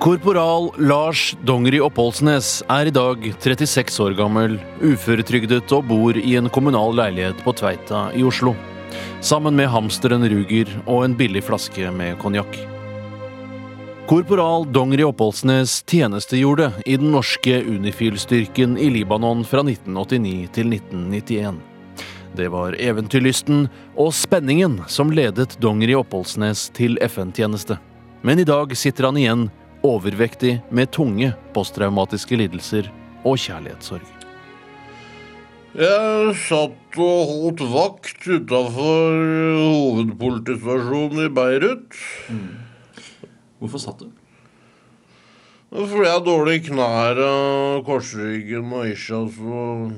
Korporal Lars Dongeri Oppholdsnes er i dag 36 år gammel, uføretrygdet og bor i en kommunal leilighet på Tveita i Oslo. Sammen med hamsteren Ruger og en billig flaske med konjakk. Korporal Dongeri Oppholdsnes tjenestegjorde i den norske Unifil-styrken i Libanon fra 1989 til 1991. Det var eventyrlysten og spenningen som ledet Dongeri Oppholdsnes til FN-tjeneste. Men i dag sitter han igjen overvektig med tunge posttraumatiske lidelser og kjærlighetssorg. Jeg satt og holdt vakt utafor hovedpolitistasjonen i Beirut. Hvorfor satt du? Fordi jeg har dårlige knær og korsryggen og ischias og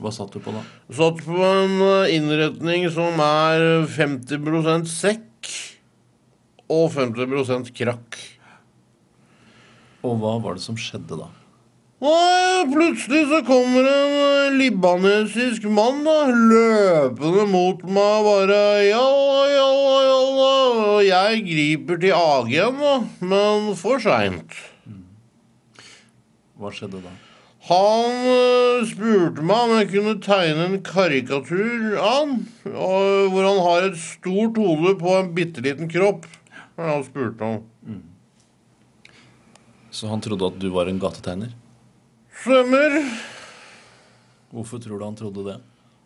Hva satt du på da? Satt på en innretning som er 50% sekk og 50% krakk. Og hva var det som skjedde da? Nei, plutselig så kommer en libanesisk mann da, løpende mot meg bare Jalla, jalla, jalla. Og jeg griper til AG-en, da, men for seint. Hva skjedde da? Han øh, spurte meg om jeg kunne tegne en karikatur av han, og hvor han har et stort hode på en bitte liten kropp. Og Han spurte om. Så han trodde at du var en gatetegner? Stemmer. Hvorfor tror du han trodde det?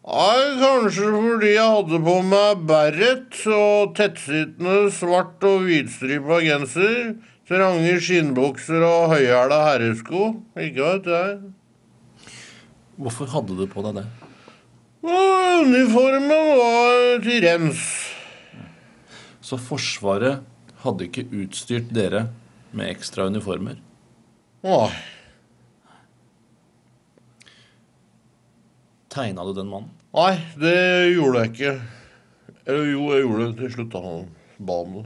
Nei, kanskje fordi jeg hadde på meg beret og tettsittende svart og hvitstripa genser, trange skinnbukser og høyhæla herresko. Ikke vet jeg. Hvorfor hadde du på deg det? Uniformen var til rens. Så Forsvaret hadde ikke utstyrt dere med ekstra uniformer? Åh. Tegna du den mannen? Nei, det gjorde jeg ikke. Eller jo, jeg gjorde det til slutt. da Han ba om det.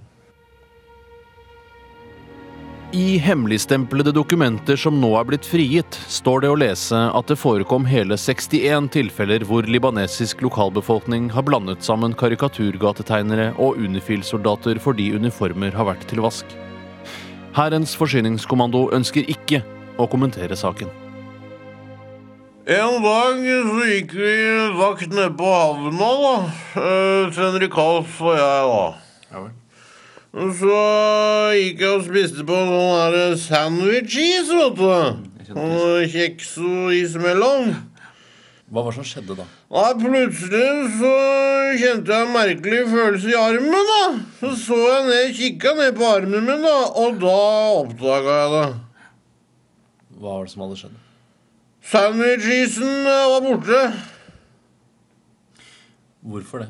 I hemmeligstemplede dokumenter som nå er blitt frigitt, står det å lese at det forekom hele 61 tilfeller hvor libanesisk lokalbefolkning har blandet sammen karikaturgatetegnere og Unifil-soldater fordi uniformer har vært til vask. Hærens forsyningskommando ønsker ikke å kommentere saken. En dag så gikk vi vakt nede på havna, da. Til Henrik Hals og jeg, da. Ja vel. Så gikk jeg og spiste på en sånn sandwich-is, vet du. Og kjeks og is mellom. Hva var det som skjedde da? Nei, plutselig så kjente jeg en merkelig følelse i armen, da. Så så jeg ned, kikka ned på armen min, da, og da oppdaga jeg det. Hva var det som hadde skjedd? Sandwich-isen eh, var borte. Hvorfor det?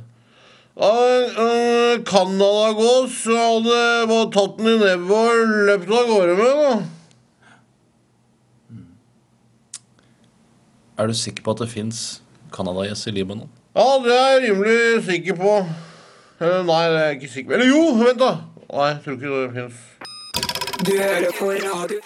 Ja, En canadagås hadde tatt den i nebbet og løpt av gårde med den. Er du sikker på at det fins canadagjess i Libanon? Ja, det er jeg rimelig sikker på. Eller, Nei, det er jeg ikke sikker på. Eller jo, vent, da. Nei, jeg tror ikke det fins. Du hører på radio.